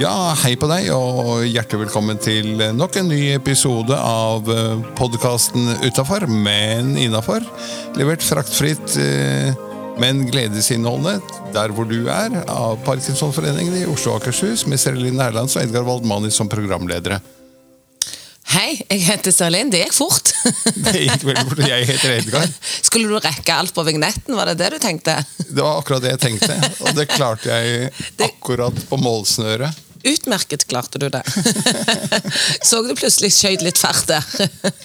Ja, hei på deg, og hjertelig velkommen til nok en ny episode av podkasten Utafor, men innafor. Levert fraktfritt, eh, men gledesinnholdende der hvor du er, av Parkinsonforeningen i Oslo og Akershus, med Serelin Erlands og Edgar Waldmani som programledere. Hei, jeg heter Sørlin. Det gikk fort. Det gikk veldig fort. Jeg heter Edgar. Skulle du rekke alt på vignetten? Var det det du tenkte? Det var akkurat det jeg tenkte, og det klarte jeg akkurat på målsnøret. Utmerket klarte du det. Så du plutselig skjøt litt fart der.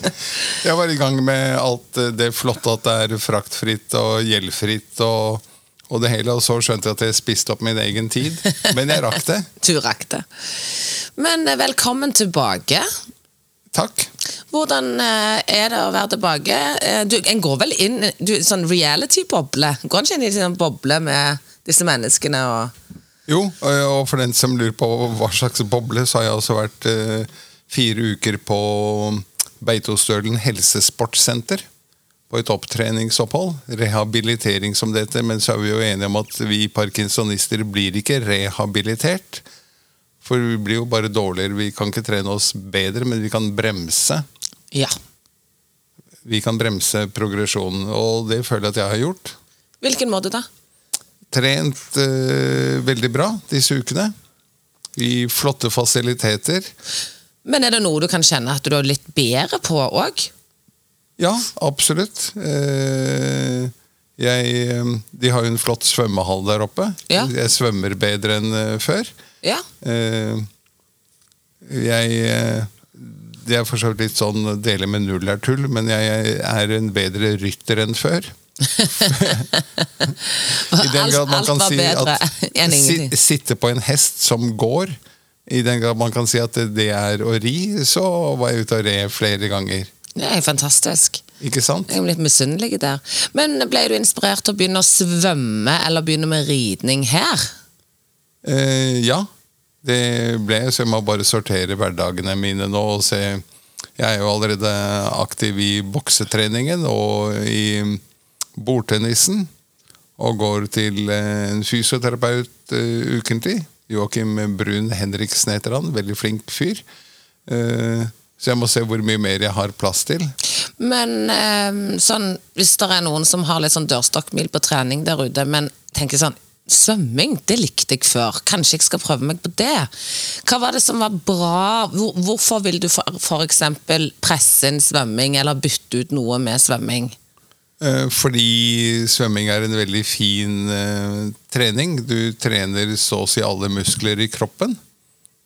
Jeg var i gang med alt det flotte at det er fraktfritt og gjeldfritt og, og det hele, og så skjønte jeg at jeg spiste opp min egen tid. Men jeg rakk det. Du rakk det. Men eh, velkommen tilbake. Takk. Hvordan eh, er det å være tilbake? Eh, Du, en går vel inn en sånn reality-boble? Går en ikke inn i en sånn boble med disse menneskene og Jo, og og for den som lurer på hva slags boble, så har jeg også vært eh, fire uker på Beitostølen helsesportsenter. På et opptreningsopphold. Rehabilitering, som det heter. Men så er vi jo enige om at vi parkinsonister blir ikke rehabilitert. For vi blir jo bare dårligere. Vi kan ikke trene oss bedre, men vi kan bremse. Ja. Vi kan bremse progresjonen, og det føler jeg at jeg har gjort. Hvilken måte da? Trent eh, veldig bra disse ukene. I flotte fasiliteter. Men er det noe du kan kjenne at du er litt bedre på òg? Ja, absolutt. Eh, jeg, eh, de har jo en flott svømmehall der oppe. Ja. Jeg svømmer bedre enn før. Ja. Eh, jeg eh, Det er for så vidt litt sånn dele med null er tull, men jeg er en bedre rytter enn før. I den grad man kan si at si, sitte på en hest som går I den grad man kan si at det- det er å ri, så var jeg ute og red flere ganger. Det er fantastisk. Ikke sant? Jeg er litt misunnelig der. Men ble du inspirert til å begynne å svømme eller begynne med ridning her? Eh, ja, det ble så jeg må bare sortere hverdagene mine nå og se Jeg er jo allerede aktiv i boksetreningen og i bordtennisen. Og går til eh, en fysioterapeut uh, ukentlig. Joakim Brun Henriksen heter han. Veldig flink fyr. Uh, så jeg må se hvor mye mer jeg har plass til. Men eh, sånn, hvis det er noen som har litt sånn dørstokkmil på trening der ute, men tenker sånn Svømming, det likte jeg før. Kanskje jeg skal prøve meg på det. Hva var det som var bra? Hvor, hvorfor vil du eksempel presse inn svømming, eller bytte ut noe med svømming? Eh, Fordi svømming er en veldig fin eh, trening. Du trener så å si alle muskler i kroppen.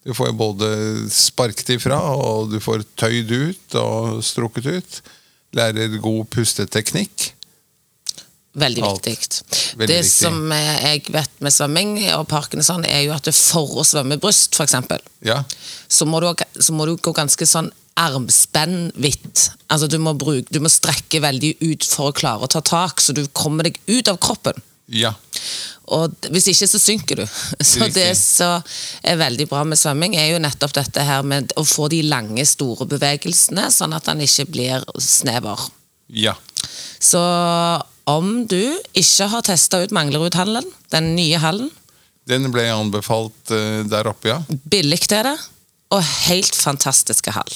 Du får både sparket ifra, og du får tøyd ut og strukket ut. Lærer god pusteteknikk. Veldig viktig. Veldig det viktig. som jeg vet med svømming og parkinson, er jo at du for å svømme bryst, f.eks., Ja, så, må du, så må du gå ganske sånn armspennvidt. Altså du må, bruke, du må strekke veldig ut for å klare å ta tak, så du kommer deg ut av kroppen. ja. Og hvis ikke, så synker du. Så det, det som er veldig bra med svømming, er jo nettopp dette her med å få de lange, store bevegelsene, sånn at den ikke blir snever. ja. Så om du ikke har testa ut Manglerudhallen, den nye hallen, Den ble anbefalt eh, der oppe, ja. billig er det, og helt fantastiske hall.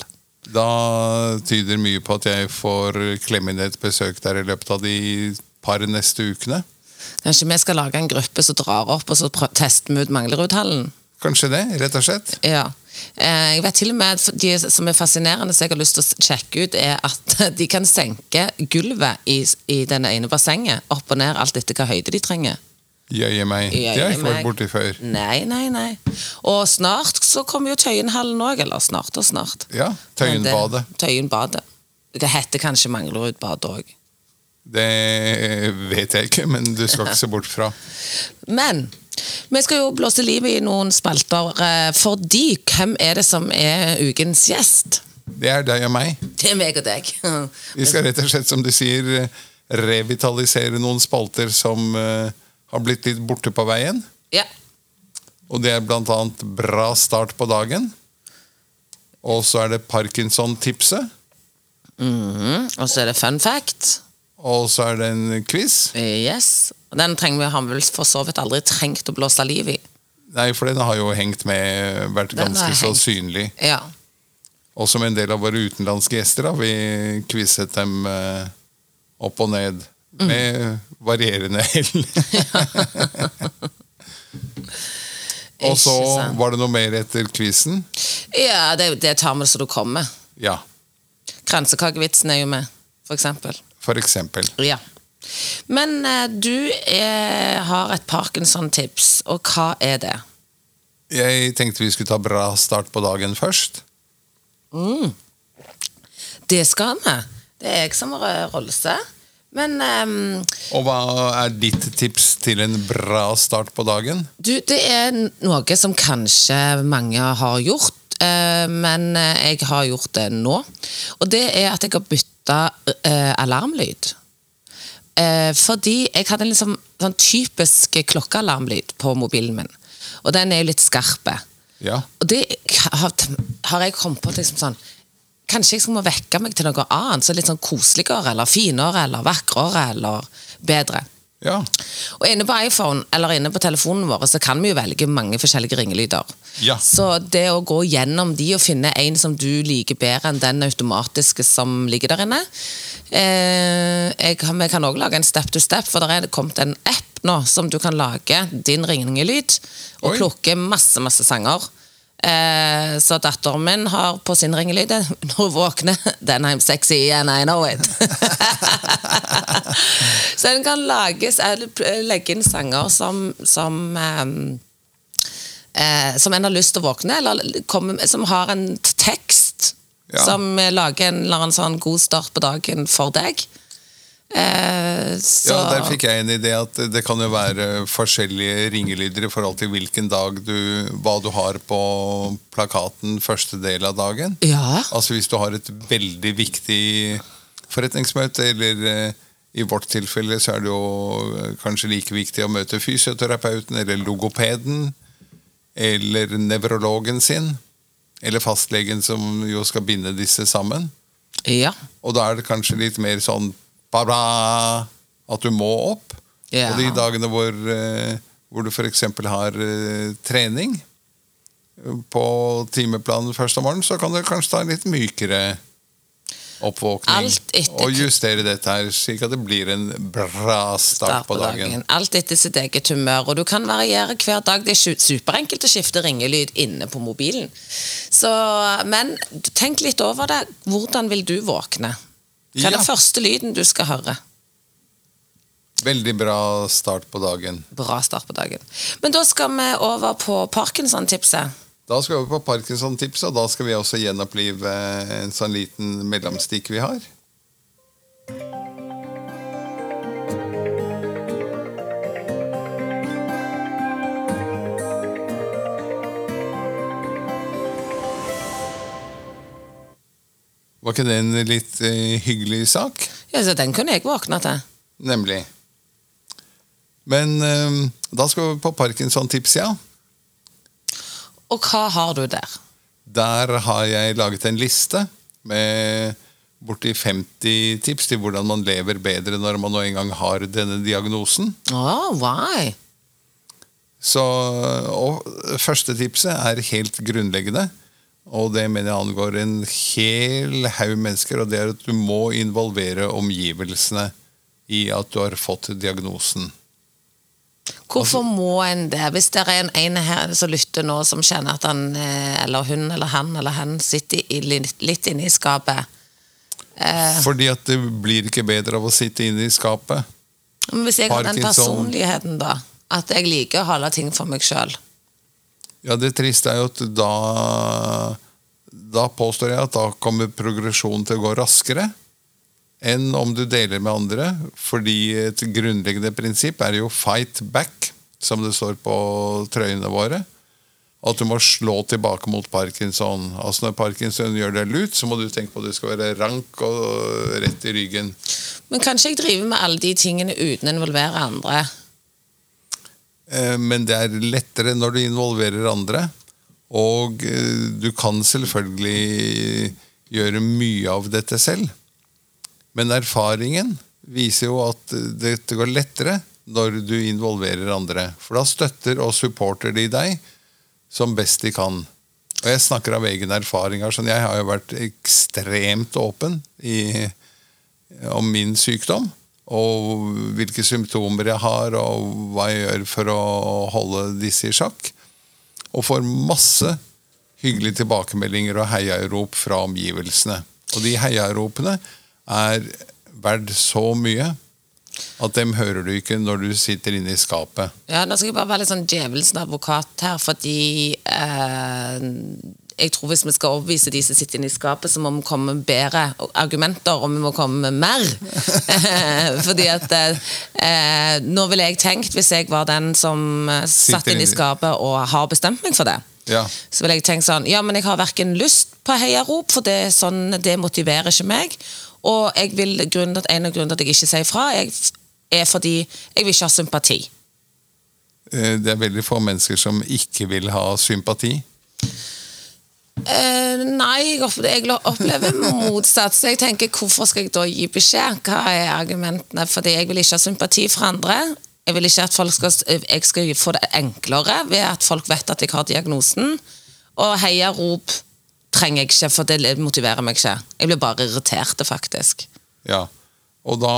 Da tyder mye på at jeg får klemme inn et besøk der i løpet av de par neste ukene. Kanskje vi skal lage en gruppe som drar opp og så tester vi ut Manglerudhallen? Kanskje det, rett og slett. Ja. Eh, Jeg vet til og med De som er fascinerende, som jeg har lyst til å sjekke ut, er at de kan senke gulvet i, i denne ene bassenget opp og ned, alt etter hva høyde de trenger. Jøye meg. Det har jeg ikke vært borti før. Nei, nei, nei. Og snart så kommer jo Tøyenhallen òg, eller snart og snart. Ja, Tøyenbadet. Det- Tøyenbadet. Det heter kanskje Manglerudbadet òg. Det vet jeg ikke, men du skal ikke se bort fra. Men vi skal jo blåse livet i noen spalter, eh, fordi hvem er det som er ukens gjest? Det er deg og meg. Det er meg og deg. Vi skal rett og slett, som du sier, revitalisere noen spalter som eh, har blitt litt borte på veien. Ja. Og det er blant annet Bra start på dagen. Og så er det Parkinson-tipset. Mhm. Og så er det fun fact. Og så er det en quiz. Yes. Og Den trenger vi har vel for så vidt aldri trengt å blåse liv i. Nei, for den har jo hengt med, vært Den ganske så synlig. Ja. Og som en del av våre utenlandske gjester har vi quizet dem eh, opp og ned. Mm. Med varierende hell. og så var det noe mer etter quizen. ja, det, det tar vi så du kommer. Ja, Kransekakevitsen er jo med, for eksempel. Eksempel. Ja. Men eh, du er, har et Parkinson-tips, og hva er det? Jeg tenkte vi skulle ta bra start på dagen først. Det skal vi. Det er jeg som har Rolse. Men um, Og hva er ditt tips til en bra start på dagen? du, det er noe som kanskje mange har gjort, uh, men eh, jeg har gjort det nå. Og det er at jeg har bytta eh, alarmlyd. Eh, fordi jeg hadde en liksom, sånn typisk klokkealarmlyd på mobilen min. Og den er jo litt skarp. Ja, Og det har, har jeg kommet på liksom sånn Kanskje jeg skal må vekke meg til noe annet, så litt sånn koseligere, eller finere, eller vakrere, eller bedre. Ja. Og inne på iPhone eller inne på telefonen vår så kan vi jo velge mange forskjellige ringelyder. Ja. Så det å gå gjennom de og finne en som du liker bedre enn den automatiske som ligger der inne eh, jeg, kan- Vi kan òg lage en step to step, for det er kommet en app nå som du kan lage din ringelyd og Oi. plukke masse, masse sanger. Eh, så datteren min har på sin ringelyd når hun våkner Then I'm sexy and I know it. så den kan lages, eller legge inn sanger som, som ehm, eh, som en har lyst til å våkne, eller komme, som har en tekst Ja. som eh, lager en eller annen sånn god start på dagen for deg. Eh, så, ja, der fikk jeg en idé at det kan jo være forskjellige ringelyder i forhold til hvilken dag du Hva du har på plakaten første del av dagen. Ja. Altså hvis du har et veldig viktig forretningsmøte, eller eh, i vårt tilfelle så er det jo eh, kanskje like viktig å møte fysioterapeuten eller logopeden, eller nevrologen sin, eller fastlegen som jo skal binde disse sammen. ja. Og da er det kanskje litt mer sånn bla, at du må opp. Ja. Og de dagene hvor, eh, hvor du f.eks. har eh, trening på timeplanen først om morgenen, så kan du kanskje ta en litt mykere oppvåkning. Og justere dette her, slik at det blir en bra start på dagen. Alt etter sitt eget humør. Og du kan variere hver dag. Det er superenkelt å skifte ringelyd inne på mobilen. Så, men tenk litt over det. Hvordan vil du våkne? Hva er den første lyden du skal høre? Veldig bra start på dagen. Bra start på dagen. Men da skal vi over på Parkinson-tipset. Da skal vi over på Parkinson-tipset, og da skal vi også gjenopplive en sånn liten mellomstikk vi har. Var ikke det en litt eh, hyggelig sak? Ja, så Den kunne jeg våkne til. Nemlig. Men eh, da skal vi på Parkinson-tips, ja. Og hva har du der? Der har jeg laget en liste med borti 50 tips til hvordan man lever bedre når man nå engang har denne diagnosen. Oh, why? Så, og første tipset er helt grunnleggende, og det mener jeg angår en hel haug mennesker, og det er at du må involvere omgivelsene i at du har fått diagnosen. Hvorfor Altså- må en det? Hvis det er en, en her som lytter nå, som kjenner at han eh, eller hun eller han eller hen sitter i, litt, litt inne i skapet Eh. Fordi at det blir ikke bedre av å sitte inne i skapet. Men Hvis jeg har den personligheten, da. At jeg liker å holde ting for meg sjøl. Ja, det triste er jo at da Da påstår jeg at da kommer progresjonen til å gå raskere enn om du deler med andre. Fordi et grunnleggende prinsipp er jo 'fight back', som det står på trøyene våre. At du må slå tilbake mot parkinson. Altså Når parkinson gjør deg lut, så må du tenke på at du skal være rank og rett i ryggen. Men kanskje jeg driver med alle de tingene uten å involvere andre. Eh, Men det er lettere når du involverer andre. Og eh, du kan selvfølgelig gjøre mye av dette selv. Men erfaringen viser jo at dette går lettere når du involverer andre. For da støtter og supporter de deg som best de kan. Og jeg snakker av egen erfaring. Sånn, jeg har jo vært ekstremt åpen i, om min sykdom. Og hvilke symptomer jeg har, og hva jeg gjør for å holde disse i sjakk. Og får masse hyggelige tilbakemeldinger og heiarop fra omgivelsene. Og de heiaropene er verdt så mye at dem hører du ikke når du sitter inne i skapet. Ja, Nå skal jeg bare være litt sånn djevelens advokat her, fordi eh, jeg tror hvis vi skal overbevise de som sitter inne i skapet, så må vi komme med bedre argumenter, og vi må komme med mer. fordi at eh, Nå ville jeg tenkt, hvis jeg var den som satt inne i skapet og har bestemt meg for det, ja. så ville jeg tenkt sånn Ja, men jeg har verken lyst på heiarop, for det, sånn, det motiverer ikke meg. Og jeg vil, en av grunnene til at jeg ikke sier fra, er fordi jeg vil ikke ha sympati. Eh, det er veldig få mennesker som ikke vil ha sympati. Eh, nei, jeg opplever motsatt. Så jeg tenker, hvorfor skal jeg da gi beskjed? Hva er argumentene? Fordi jeg vil ikke ha sympati for andre. Jeg vil ikke at folk skal, jeg skal få det enklere ved at folk vet at jeg har diagnosen. Og heiarop trenger jeg ikke, for det motiverer meg ikke. Jeg blir bare irritert, faktisk. Ja, og da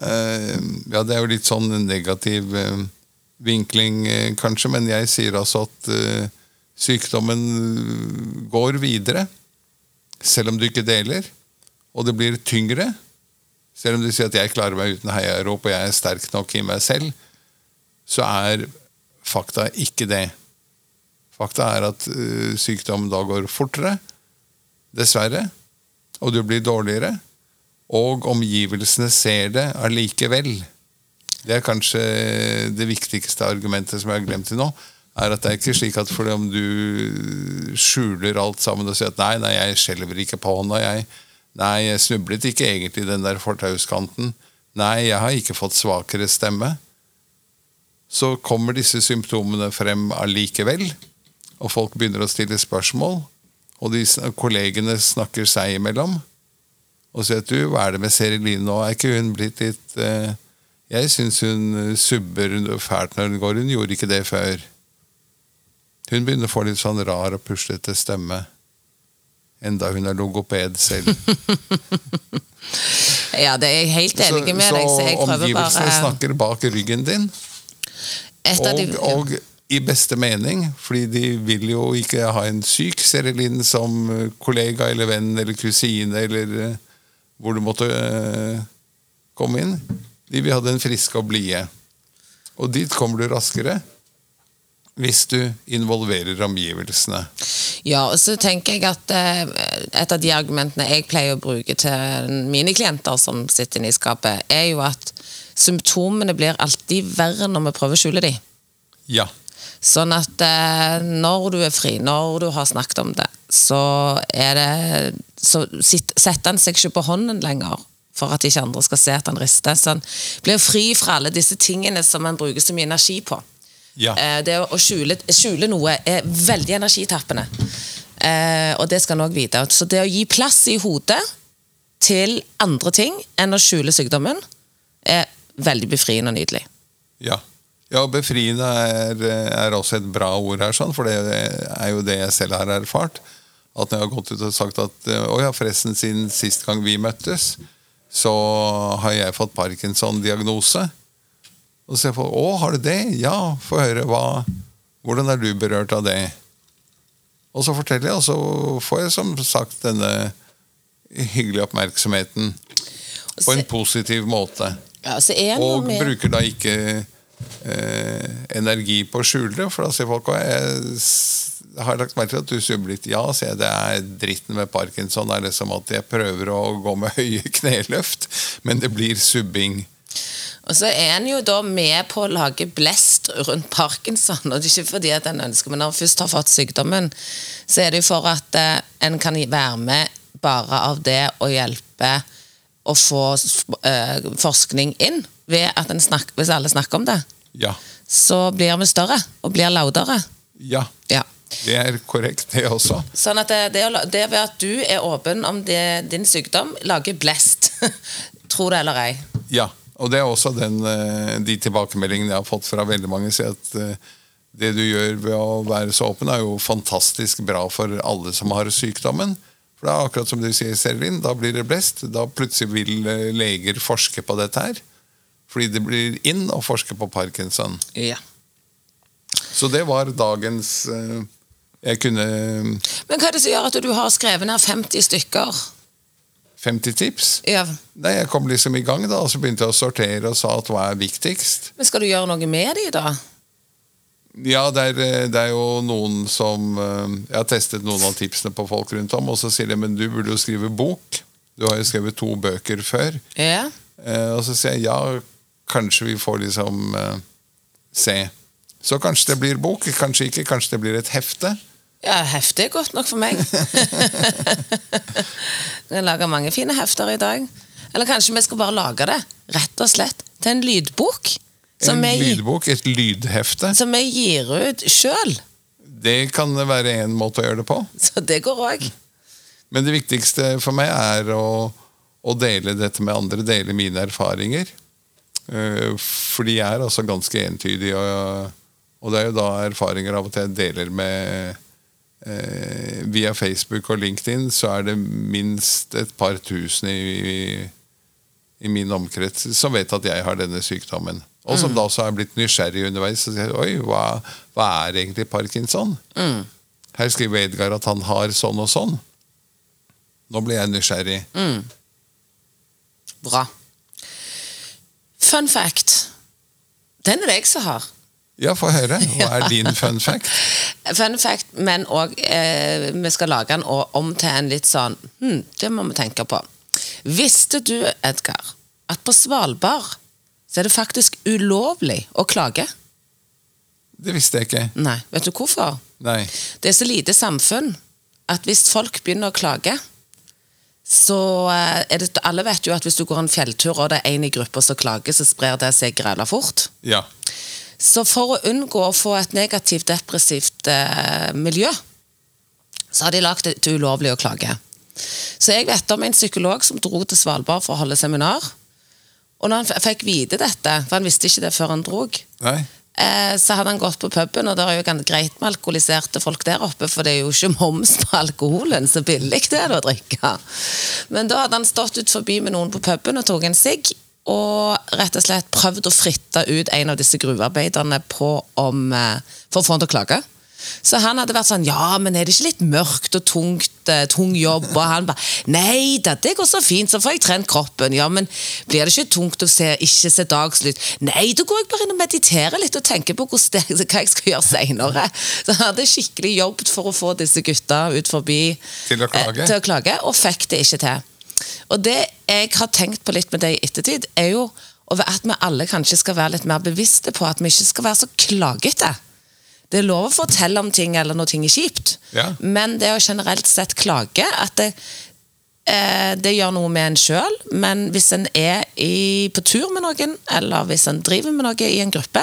eh, Ja, det er jo litt sånn negativ eh, vinkling, eh, kanskje, men jeg sier altså at eh, sykdommen går videre. Selv om du ikke deler. Og det blir tyngre. Selv om du sier at jeg klarer meg uten heiarop og jeg er sterk nok i meg selv, så er fakta ikke det. Fakta er at uh, sykdommen da går fortere, dessverre, og du blir dårligere. Og omgivelsene ser det allikevel. Det er kanskje det viktigste argumentet som jeg har glemt til nå. Er at Det er ikke slik at fordi om du skjuler alt sammen og sier at nei, nei, jeg skjelver ikke på hånda, jeg, nei, jeg snublet ikke egentlig i den der fortauskanten, nei, jeg har ikke fått svakere stemme, så kommer disse symptomene frem allikevel. Og folk begynner å stille spørsmål. Og de kollegene snakker seg imellom. Og sier at du, hva er det med Seriline nå? Er ikke hun blitt litt eh, Jeg syns hun subber fælt når hun går. Hun gjorde ikke det før. Hun begynner å få litt sånn rar og puslete stemme. Enda hun er logoped selv. ja, det er jeg helt enig med deg. Så, så omgivelsene bare... snakker bak ryggen din. Og, de, og i beste mening, fordi de vil jo ikke ha en syk Serilin som eh, kollega eller venn eller kusine eller uh, hvor du måtte øh, komme inn. De vil ha den friske og blide. Og dit kommer du raskere hvis du involverer omgivelsene. Ja, og så tenker jeg at uh, et av de argumentene jeg pleier å bruke til mine klienter som sitter inne i skapet, er jo at symptomene blir alltid verre når vi prøver å skjule dem. Ja. Sånn at eh, når du er fri, når du har snakket om det, så er det Så setter han seg ikke på hånden lenger for at ikke andre skal se at han rister. Så han blir fri fra alle disse tingene som han bruker så mye energi på. Ja. Eh, det å skjule, skjule, noe er veldig energitappende. Eh, og det skal en òg vite. Så det å gi plass i hodet til andre ting enn å skjule sykdommen, er veldig befriende og nydelig. Ja. Ja, befriende er, er, også et bra ord her, sånn, for det er jo det jeg selv har erfart. At når jeg har gått ut og sagt at å ja, forresten, siden sist gang vi møttes, så har jeg fått Parkinson-diagnose. Og så får, å, har du det? Ja, få høre. hva, Hvordan er du berørt av det? Og så forteller jeg, og så får jeg som sagt denne hyggelige oppmerksomheten på en positiv måte. Ja, og bruker da ikke eh, energi på å skjule det. For da sier folk jeg har lagt merke til at du subler litt. Ja, sier jeg. Det er dritten med parkinson. Det er liksom at jeg prøver å gå med høye kneløft, men det blir subbing. Og så er en jo da med på å lage blest rundt parkinson. og det er ikke fordi at en ønsker, Men når en først har fått sykdommen, så er det jo for at eh, en kan være med bare av det å hjelpe å få eh, forskning inn ved at snakker, hvis alle snakker om det, ja. så blir vi større og blir laudere. Ja. ja. Det er korrekt, det også. Sånn at det, det, det ved at du er åpen om det, din sykdom, lager blest. Tro det eller ei. Ja, og det er også den, eh, de tilbakemeldingene jeg har fått fra veldig mange. sier at eh, det du gjør ved å være så åpen, er jo fantastisk bra for alle som har sykdommen. For det er akkurat som du sier, Selvin, da blir det blest. Da plutselig vil eh, leger forske på dette her. Fordi det blir inn å forske på parkinson. Ja. Så det var dagens Jeg kunne Men hva er det som gjør at du har skrevet ned 50 stykker? 50 tips. Ja. Nei, Jeg kom liksom i gang, da, og så begynte jeg å sortere og sa at hva er viktigst. Men skal du gjøre noe med de, da? Ja, det er, eh, det er jo noen som eh, Jeg har testet noen av tipsene på folk rundt om, og så sier de men du burde jo skrive bok. Du har jo skrevet to bøker før. Ja. Eh, og så sier jeg ja, kanskje vi får liksom se. Så kanskje det blir bok, kanskje ikke. Kanskje det blir et hefte. Ja, hefte er godt nok for meg. Vi kan lage mange fine hefter i dag. Eller kanskje vi skal bare lage det, rett og slett, til en lydbok. Som, En lydbok, et lydhefte. som vi gir ut sjøl. Det kan være en måte å gjøre det på. Så det går òg. Men det viktigste for meg er å, å dele dette med andre, dele mine erfaringer. Eh, For de er altså ganske entydige, og, og det er jo da erfaringer av og til jeg deler med Via Facebook og LinkedIn så er det minst et par tusen i, i, min omkrets som vet at jeg har denne sykdommen. Og som da også er blitt nysgjerrig underveis. Og sier, Oi, hva, hva er egentlig parkinson? Her skriver Edgar at han har sånn og sånn. Nå ble jeg nysgjerrig. Bra. Fun fact. Den er det jeg som har. Ja, få høre. Hva er din fun fact? Fun fact, men òg eh, Vi skal lage den om til en litt sånn hm, Det må vi tenke på. Visste du, Edgar, at på Svalbard så er det faktisk ulovlig å klage? Det visste jeg ikke. Nei. Vet du hvorfor? Nei. Det er så lite samfunn at hvis folk begynner å klage så eh, er det, Alle vet jo at hvis du går en fjelltur og det er en i gruppa som klager, så sprer det seg græla fort. Ja. Så for å unngå å få et negativt, depressivt eh, miljø, så har de lagd et ulovlig å klage. Så jeg vet om en psykolog som dro til Svalbard for å holde seminar. Og når han fikk vite dette, for han visste ikke det før han drog, eh, så hadde han gått på puben, og det er jo greit med alkoholiserte folk der oppe, for det er jo ikke moms på alkoholen, så billig det er det å drikke. Men da hadde han stått ut forbi med noen på puben og tok en sigg, og rett og slett prøvd å fritte ut en av disse gruvearbeiderne på om, eh, for å få han til å klage. Så han hadde vært sånn Ja, men er det ikke litt mørkt og tungt, eh, tung jobb? Og han bare Nei da, det går så fint, så får jeg trent kroppen. Ja, men blir det ikke tungt å se, ikke se dagslys? Nei, da går jeg bare inn og mediterer litt og tenker på det, hva jeg skal gjøre seinere. Så han hadde skikkelig jobbet for å få disse gutta ut forbi Til å klage. eh, til å klage, og fikk det ikke til. Og det jeg har tenkt på litt med det i ettertid, er jo at vi alle kanskje skal være litt mer bevisste på at vi ikke skal være så klagete. Det er lov å fortelle om ting eller når ting er kjipt, Ja. men det å generelt sett klage at det, eh, det gjør noe med en sjøl, men hvis en er i, på tur med noen, eller hvis en driver med noe i en gruppe,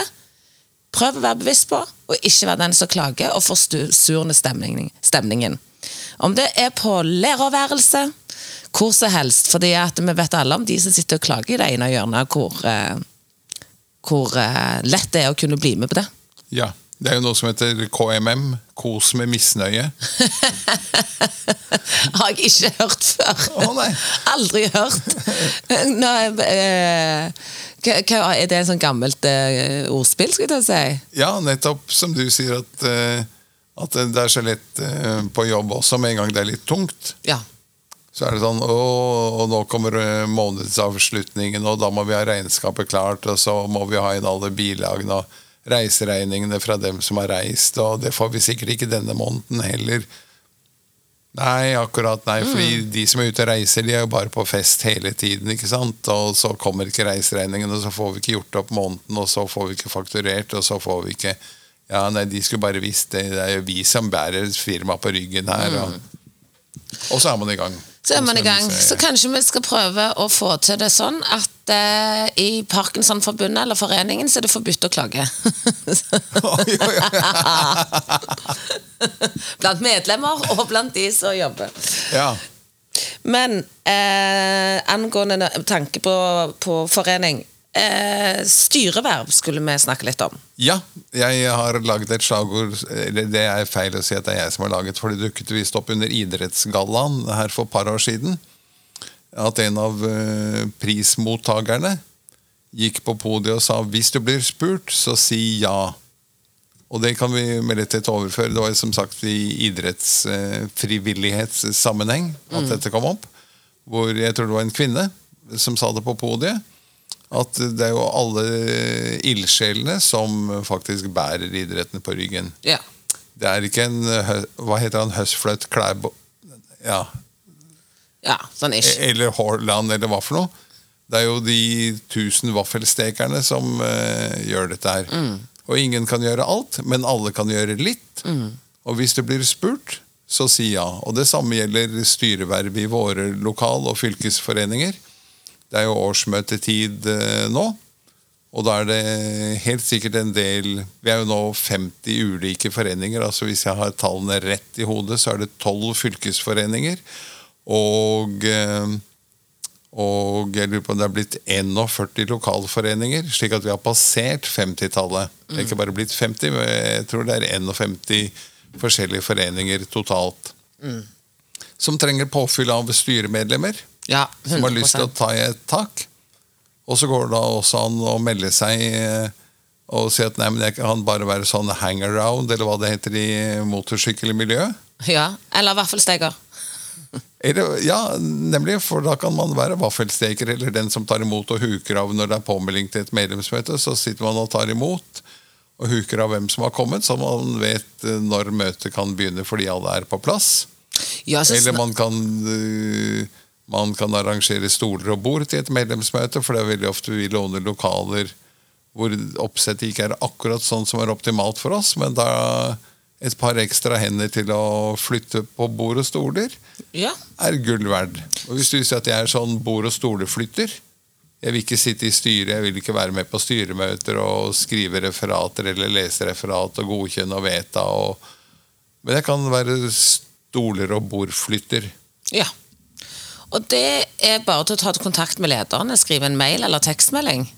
prøv å være bevisst på, og ikke være den som klager og forsurner stemningen. stemningen. Om det er på lærerværelse, hvor som helst, fordi at vi vet alle om de som sitter og klager i det ene hjørnet, hvor, eh, hvor eh, lett det er å kunne bli med på det. Ja. Det er jo noe som heter KMM. Kos med misnøye. Har jeg ikke hørt før. Å, nei. Aldri hørt. Nå, eh, er det en sånn gammelt ordspill, skulle jeg si? Ja, nettopp som du sier at, at det er så lett på jobb også, med en gang det er litt tungt. Ja. Så er det sånn Å, og nå kommer eh, månedsavslutningen, og da må vi ha regnskapet klart, og så må vi ha inn alle bilagene og reiseregningene fra dem som har reist, og det får vi sikkert ikke denne måneden heller. Nei, akkurat nei, fordi de som er ute og reiser, de er jo bare på fest hele tiden, ikke sant? Og så kommer ikke reiseregningen, og så får vi ikke gjort opp måneden, og så får vi ikke fakturert, og så får vi ikke Ja, nei, de skulle bare visst det. Det er jo vi som bærer firmaet firma på ryggen her. Og, og så er man i gang. Så er man i gang. Så kanskje vi skal prøve å få til det sånn at eh, i Parkinsonforbundet eller foreningen så er det forbudt å klage. Oi, oi, oi. blant medlemmer og blant de som jobber. Ja. Men eh, angående tanke på, på forening eh, Styreverv skulle vi snakke litt om. Ja, jeg har laget et slagord det er feil å si at det er jeg som har laget, for det dukket visst opp under Idrettsgallaen her for et par år siden. At en av eh, prismottakerne gikk på podiet og sa hvis du blir spurt, så si ja. Og det kan vi med letthet overføre. Det var som sagt i idrettsfrivillighetssammenheng at dette kom opp. Hvor jeg tror det var en kvinne som sa det på podiet. At det er jo alle ildsjelene som faktisk bærer idretten på ryggen. Ja. Det er ikke en Hva heter han? Høsfløt Klæbo... Ja. ja sånn ish. Eller Haaland, eller hva for noe. Det er jo de tusen vaffelstekerne som uh, gjør dette her. Og ingen kan gjøre alt, men alle kan gjøre litt. Og hvis det blir spurt, så si ja. Og det samme gjelder styreverv i våre lokal- og fylkesforeninger. Det er jo årsmøtetid eh, nå. Og da er det helt sikkert en del Vi er jo nå 50 ulike foreninger. altså Hvis jeg har tallene rett i hodet, så er det 12 fylkesforeninger. Og, eh, og jeg lurer på om det er blitt 41 lokalforeninger. Slik at vi har passert 50-tallet. Det er ikke bare blitt 50, men jeg tror det er 51 forskjellige foreninger totalt. Som trenger påfyll av styremedlemmer Ja, som har lyst til å ta i et tak. Og så går det da også an å melde seg eh, og si at nei, men jeg kan bare være sånn hangaround, eller hva det heter i motorsykkelmiljøet. Ja, eller vaffelsteker. Eller, ja, nemlig, for da kan man være vaffelsteker eller den som tar imot og huker av når det er påmelding til et medlemsmøte. Så sitter man og tar imot og huker av hvem som har kommet, så man vet eh, når møtet kan begynne fordi alle er på plass. Ja, Eller man kan, øh, man kan arrangere stoler og bord til et medlemsmøte, for det er veldig ofte vi låner lokaler hvor oppsettet ikke er akkurat sånn som er optimalt for oss, men da et par ekstra hender til å flytte på bord og stoler ja. er gull verd. Og hvis du sier at jeg er sånn bord- og stoleflytter Jeg vil ikke sitte i styret, jeg vil ikke være med på styremøter og skrive referater eller lese referat og godkjenne og vedta. Og, men jeg kan være stoler- og bordflytter. ja. Og det er bare til å ta kontakt med lederne, skrive en mail eller tekstmelding.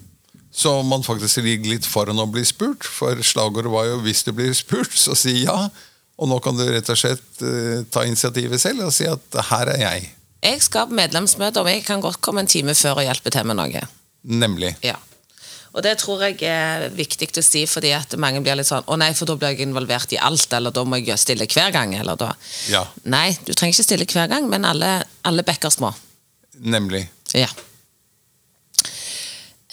Så man faktisk ligger litt foran å bli spurt. For slagordet var jo 'hvis du blir spurt, så si ja'. Og nå kan du rett og slett uh, ta initiativet selv og si at 'her er jeg'. Jeg skal på medlemsmøte, og jeg kan godt komme en time før og hjelpe til med noe. Nemlig. Ja. Og det tror jeg er viktig å si, fordi at mange blir litt sånn Å nei, for da blir jeg involvert i alt, eller da må jeg stille hver gang. Eller da. Ja. Nei, du trenger ikke stille hver gang, men alle, alle bekker små. Nemlig. Ja.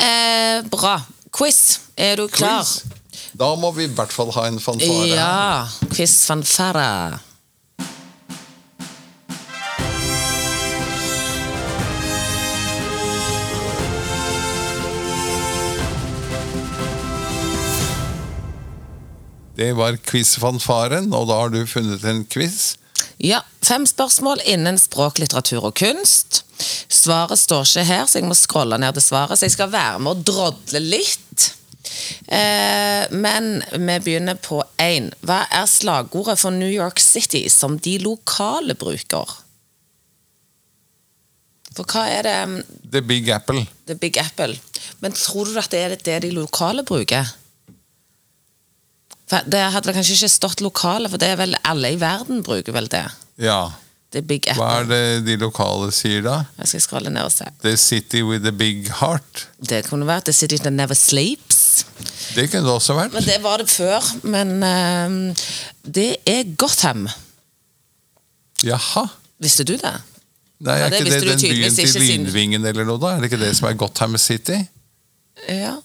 Eh, bra. Quiz. Er du klar? Quiz. Da må vi i hvert fall ha en fanfare. Ja. Quiz Det var quizfanfaren, og da har du funnet en quiz. Ja, Fem spørsmål innen språk, litteratur og kunst. Svaret står ikke her, så jeg må scrolle ned til svaret. Så jeg skal være med og drodle litt. Eh, men vi begynner på én. Hva er slagordet for New York City som de lokale bruker? For hva er det um, The Big Apple. The Big Apple. Men tror du at det er det de lokale bruker? Det hadde det kanskje ikke stått lokale, for det er vel alle i verden bruker vel det. Ja. The Big Apple. Hva er det de lokale sier da? Jeg skal scrolle ned og se. The City with a Big Heart. Det kunne vært The City That Never Sleeps. Det kunne det også vært. Men Det var det før. Men uh, det er Gotham. Jaha. Visste du det? Nei, Ja, er det ikke det den byen til Lynvingen eller noe da? Er det ikke det som er Gotham City? Ja.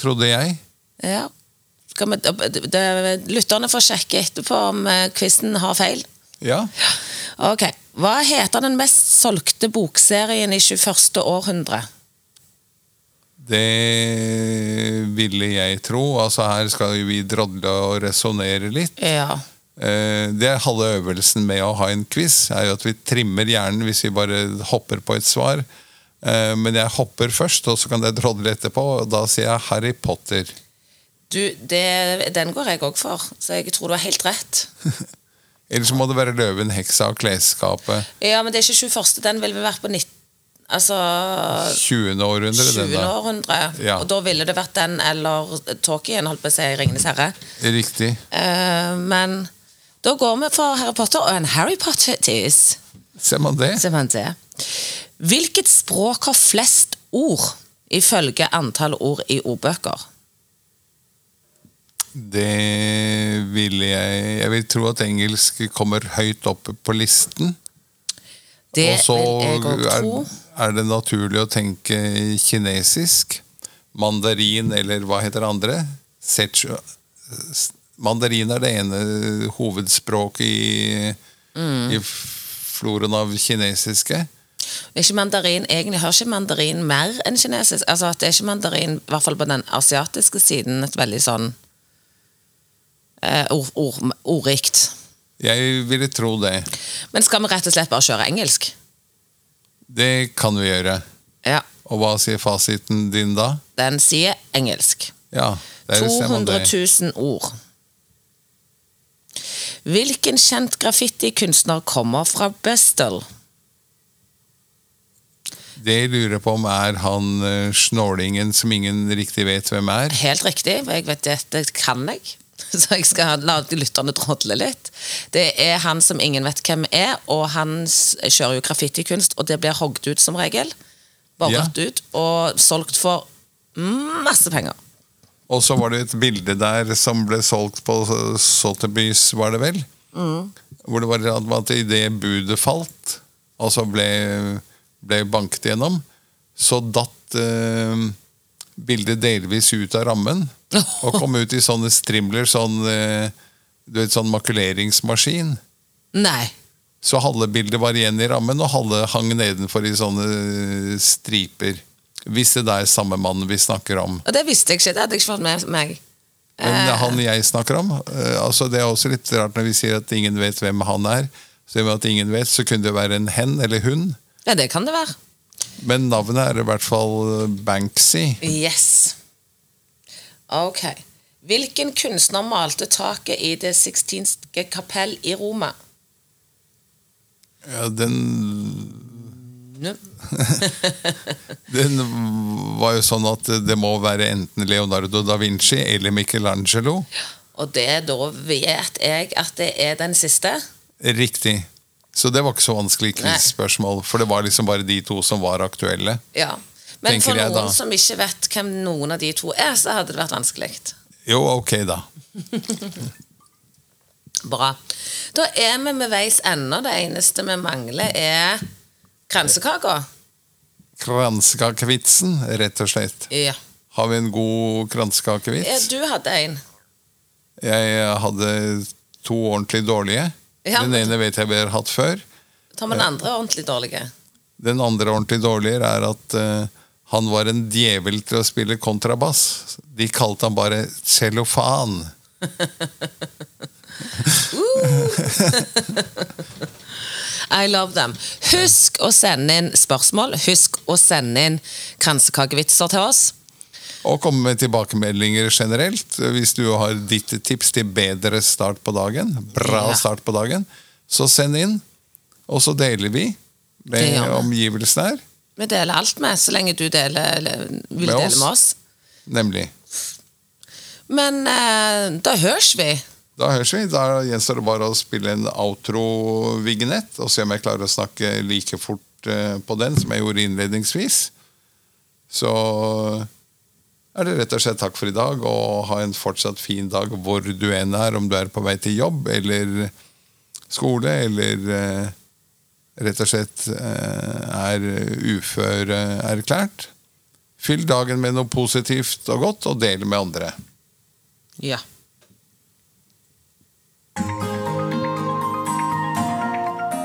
Trodde jeg. ja. Skal vi, det, lytterne får sjekke etterpå om eh, quizen har feil. Ja. Ok. Hva heter den mest solgte bokserien i 21. århundre? Det ville jeg tro. Altså Her skal vi drodle og resonnere litt. Ja. Eh, Det er halve øvelsen med å ha en quiz, er jo at vi trimmer hjernen hvis vi bare hopper på et svar. Eh, Men jeg hopper først, og så kan jeg drodle etterpå, og da sier jeg Harry Potter. Du, det, den går jeg òg for, så jeg tror du har helt rett. Eller så må det være Løven, heksa og klesskapet. Ja, men det er ikke 21. Den ville vi vært på 19... Altså 20. århundre. 20. denne. århundre. Ja. Og da ville det vært den eller Tolkien, holdt på å si, Ringenes herre. Riktig. Uh, men da går vi for Harry Potter og en Harry Potter-tis. Ser man det? Ser man det. Hvilket språk har flest ord ifølge antall ord i ordbøker? Det vil jeg Jeg vil tro at engelsk kommer høyt opp på listen. Det Og så er, er det naturlig å tenke kinesisk. Mandarin, eller hva heter det andre? Sechu. Mandarin er det ene hovedspråket i, Mm. i floren av kinesiske. Ikke mandarin, Egentlig har ikke mandarin mer enn kinesisk. Altså det er ikke mandarin, i hvert fall på den asiatiske siden, et veldig sånn ord, ord, ordrikt. Jeg ville tro det. Men skal vi rett og slett bare kjøre engelsk? Det kan vi gjøre. Ja. Og hva sier fasiten din da? Den sier engelsk. Ja, der ser man 200 det. 000 ord. Hvilken kjent graffitikunstner kommer fra Bestel? Det jeg lurer på om er han eh, snålingen som ingen riktig vet hvem er. Helt riktig, for jeg vet dette kan jeg. Så jeg skal la lytterne drodle litt. Det er han som ingen vet hvem er, og han kjører jo graffitikunst, og det blir hogd ut som regel. Bare Ja. ut, og solgt for masse penger. Og så var det et bilde der som ble solgt på Sotheby's, var det vel? Hvor det var at idet budet falt, og så ble, ble banket gjennom, så datt eh, bildet delvis ut av rammen. Og kom ut i sånne strimler, sånn, eh, du vet, sånn makuleringsmaskin. Nei. Så halve bildet var igjen i rammen, og halve hang nedenfor i sånne striper. Hvis det er samme mann vi snakker om. Og det visste jeg ikke, det hadde jeg ikke fått med meg. Men Eh, han jeg snakker om eh, altså Det er også litt rart når vi sier at ingen vet hvem han er. Så med at ingen vet, så kunne det være en hen eller hun. Ja, det kan det være. Men navnet er i hvert fall Banksy. Yes. Ok. Hvilken kunstner malte taket i Det sixtinske kapell i Roma? Ja, den, den var jo sånn at det må være enten Leonardo da Vinci eller Michelangelo. Og det da vet jeg at det er den siste. Riktig. Så det var ikke så vanskelig quiz-spørsmål, for det var liksom bare de to som var aktuelle. Ja. Men for noen da. som ikke vet hvem noen av de to er, så hadde det vært vanskelig. Jo, ok, da. Bra. Da er vi med veis ende. Det eneste vi mangler, er kransekaka. Kransekakevitsen, rett og slett. Ja. Har vi en god ja. Du hadde en. Jeg hadde to ordentlig dårlige. Ja, Den ene vet jeg vi har hatt før. Ta med den andre ordentlig dårlige. Den andre ordentlig dårlige er at uh, han var en djevel til å spille kontrabass. De kalte han bare cellofan. I love them. Husk å sende inn spørsmål. Husk å sende inn kransekakevitser til oss. Og komme med tilbakemeldinger generelt. Hvis du har ditt tips til bedre start på dagen, bra Ja. start på dagen, så send inn. Og så deler vi med omgivelsene her. Vi deler alt med, så lenge du deler, eller vil Med dele med oss. Nemlig. Men eh, da høres vi. Da høres vi. Da gjenstår det bare å spille en outro-vignett og se om jeg klarer å snakke like fort eh, på den som jeg gjorde innledningsvis. Så er det rett og slett takk for i dag, og ha en fortsatt fin dag hvor du enn er, om du er på vei til jobb eller skole, eller eh, rett og slett eh, er uføreerklært. Fyll dagen med noe positivt og godt, og del med andre. Ja.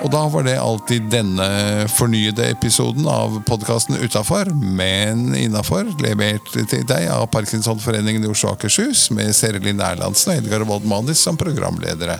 Og da var det alltid denne fornyede episoden av podkasten Utafor, men innafor, levert til deg av Parkinsonforeningen i Oslo og Akershus, med Serelin Erlandsen og Edgar Wold Manis som programledere.